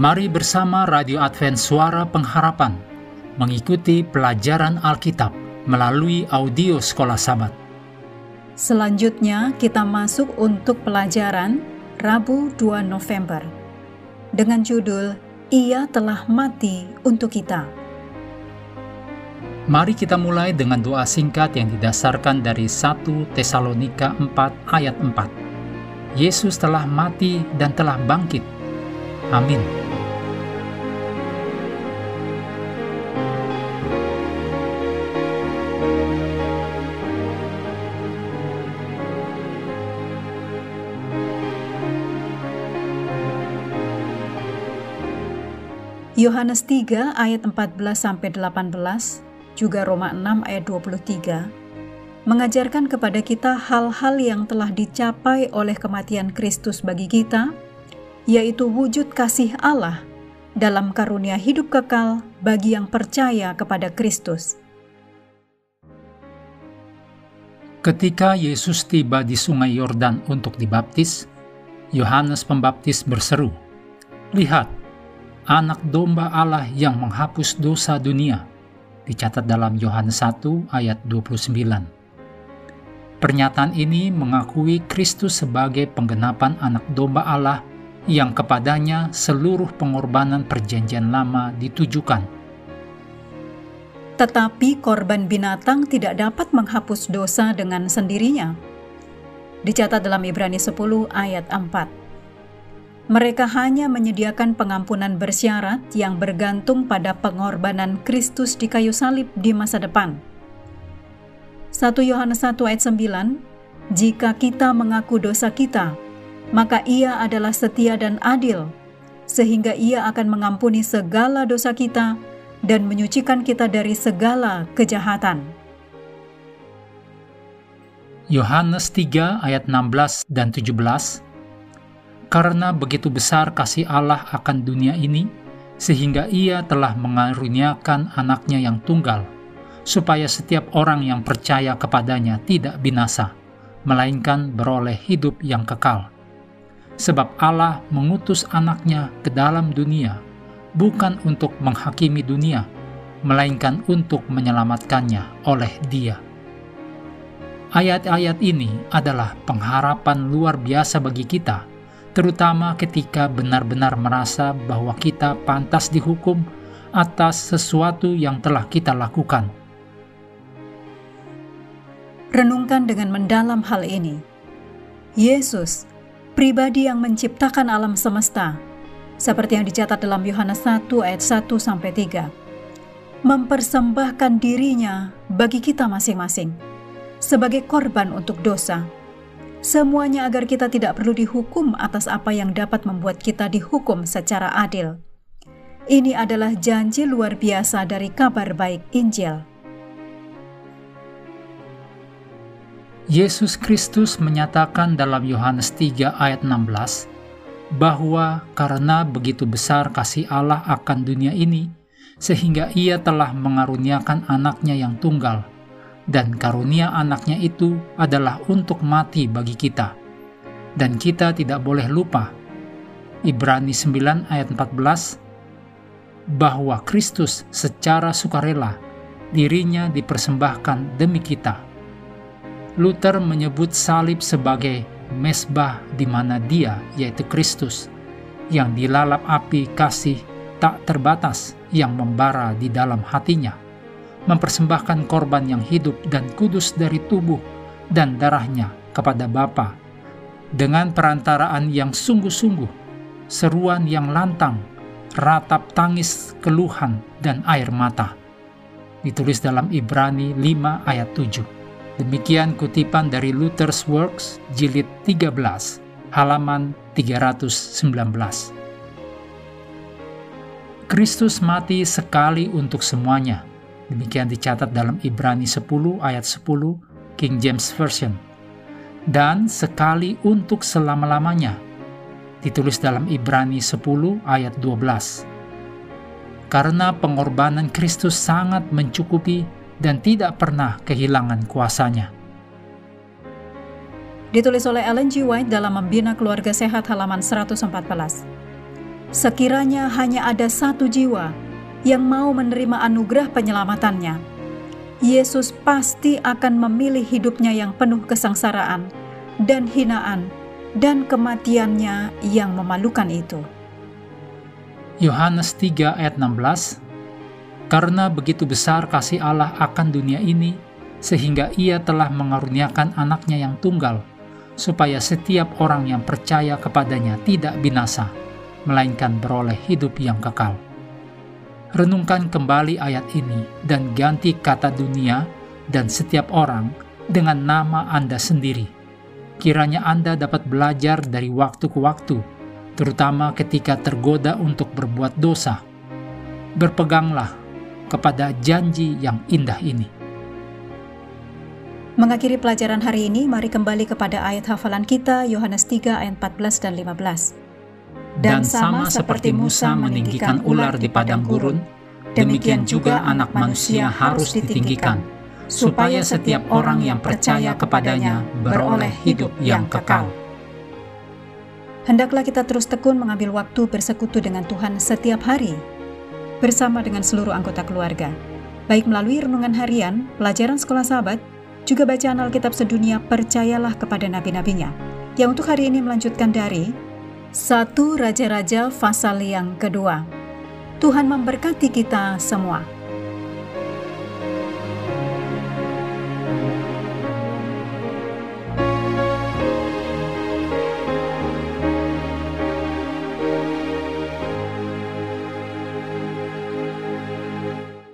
Mari bersama Radio Advent Suara Pengharapan mengikuti pelajaran Alkitab melalui audio Sekolah Sabat. Selanjutnya kita masuk untuk pelajaran Rabu 2 November dengan judul Ia telah mati untuk kita. Mari kita mulai dengan doa singkat yang didasarkan dari 1 Tesalonika 4 ayat 4. Yesus telah mati dan telah bangkit. Amin. Yohanes 3 ayat 14 sampai 18, juga Roma 6 ayat 23, mengajarkan kepada kita hal-hal yang telah dicapai oleh kematian Kristus bagi kita, yaitu wujud kasih Allah dalam karunia hidup kekal bagi yang percaya kepada Kristus. Ketika Yesus tiba di Sungai Yordan untuk dibaptis, Yohanes Pembaptis berseru, "Lihat, anak domba Allah yang menghapus dosa dunia, dicatat dalam Yohanes 1 ayat 29. Pernyataan ini mengakui Kristus sebagai penggenapan anak domba Allah yang kepadanya seluruh pengorbanan perjanjian lama ditujukan. Tetapi korban binatang tidak dapat menghapus dosa dengan sendirinya. Dicatat dalam Ibrani 10 ayat 4 mereka hanya menyediakan pengampunan bersyarat yang bergantung pada pengorbanan Kristus di kayu salib di masa depan. 1 Yohanes 1 ayat 9, Jika kita mengaku dosa kita, maka ia adalah setia dan adil, sehingga ia akan mengampuni segala dosa kita dan menyucikan kita dari segala kejahatan. Yohanes 3 ayat 16 dan 17 karena begitu besar kasih Allah akan dunia ini, sehingga ia telah mengaruniakan anaknya yang tunggal, supaya setiap orang yang percaya kepadanya tidak binasa, melainkan beroleh hidup yang kekal. Sebab Allah mengutus anaknya ke dalam dunia, bukan untuk menghakimi dunia, melainkan untuk menyelamatkannya oleh dia. Ayat-ayat ini adalah pengharapan luar biasa bagi kita, terutama ketika benar-benar merasa bahwa kita pantas dihukum atas sesuatu yang telah kita lakukan. Renungkan dengan mendalam hal ini. Yesus, pribadi yang menciptakan alam semesta, seperti yang dicatat dalam Yohanes 1 ayat 1 sampai 3, mempersembahkan dirinya bagi kita masing-masing sebagai korban untuk dosa Semuanya agar kita tidak perlu dihukum atas apa yang dapat membuat kita dihukum secara adil. Ini adalah janji luar biasa dari kabar baik Injil. Yesus Kristus menyatakan dalam Yohanes 3 ayat 16 bahwa karena begitu besar kasih Allah akan dunia ini, sehingga ia telah mengaruniakan anaknya yang tunggal, dan karunia anaknya itu adalah untuk mati bagi kita. Dan kita tidak boleh lupa, Ibrani 9 ayat 14, bahwa Kristus secara sukarela dirinya dipersembahkan demi kita. Luther menyebut salib sebagai mesbah di mana dia, yaitu Kristus, yang dilalap api kasih tak terbatas yang membara di dalam hatinya mempersembahkan korban yang hidup dan kudus dari tubuh dan darahnya kepada Bapa dengan perantaraan yang sungguh-sungguh, seruan yang lantang, ratap tangis, keluhan, dan air mata. Ditulis dalam Ibrani 5 ayat 7. Demikian kutipan dari Luther's Works jilid 13, halaman 319. Kristus mati sekali untuk semuanya, Demikian dicatat dalam Ibrani 10 ayat 10 King James Version. Dan sekali untuk selama-lamanya. Ditulis dalam Ibrani 10 ayat 12. Karena pengorbanan Kristus sangat mencukupi dan tidak pernah kehilangan kuasanya. Ditulis oleh Ellen G. White dalam Membina Keluarga Sehat halaman 114. sekiranya hanya ada satu jiwa yang mau menerima anugerah penyelamatannya, Yesus pasti akan memilih hidupnya yang penuh kesengsaraan dan hinaan dan kematiannya yang memalukan itu. Yohanes 3 ayat 16 Karena begitu besar kasih Allah akan dunia ini, sehingga ia telah mengaruniakan anaknya yang tunggal, supaya setiap orang yang percaya kepadanya tidak binasa, melainkan beroleh hidup yang kekal. Renungkan kembali ayat ini dan ganti kata dunia dan setiap orang dengan nama Anda sendiri. Kiranya Anda dapat belajar dari waktu ke waktu, terutama ketika tergoda untuk berbuat dosa. Berpeganglah kepada janji yang indah ini. Mengakhiri pelajaran hari ini, mari kembali kepada ayat hafalan kita, Yohanes 3 ayat 14 dan 15. Dan sama seperti Musa meninggikan ular di padang gurun, demikian juga anak manusia harus ditinggikan, supaya setiap orang yang percaya kepadanya beroleh hidup yang kekal. Hendaklah kita terus tekun mengambil waktu bersekutu dengan Tuhan setiap hari, bersama dengan seluruh anggota keluarga, baik melalui renungan harian, pelajaran sekolah sahabat, juga bacaan Alkitab sedunia percayalah kepada nabi-nabinya, yang untuk hari ini melanjutkan dari satu Raja-Raja pasal yang kedua. Tuhan memberkati kita semua.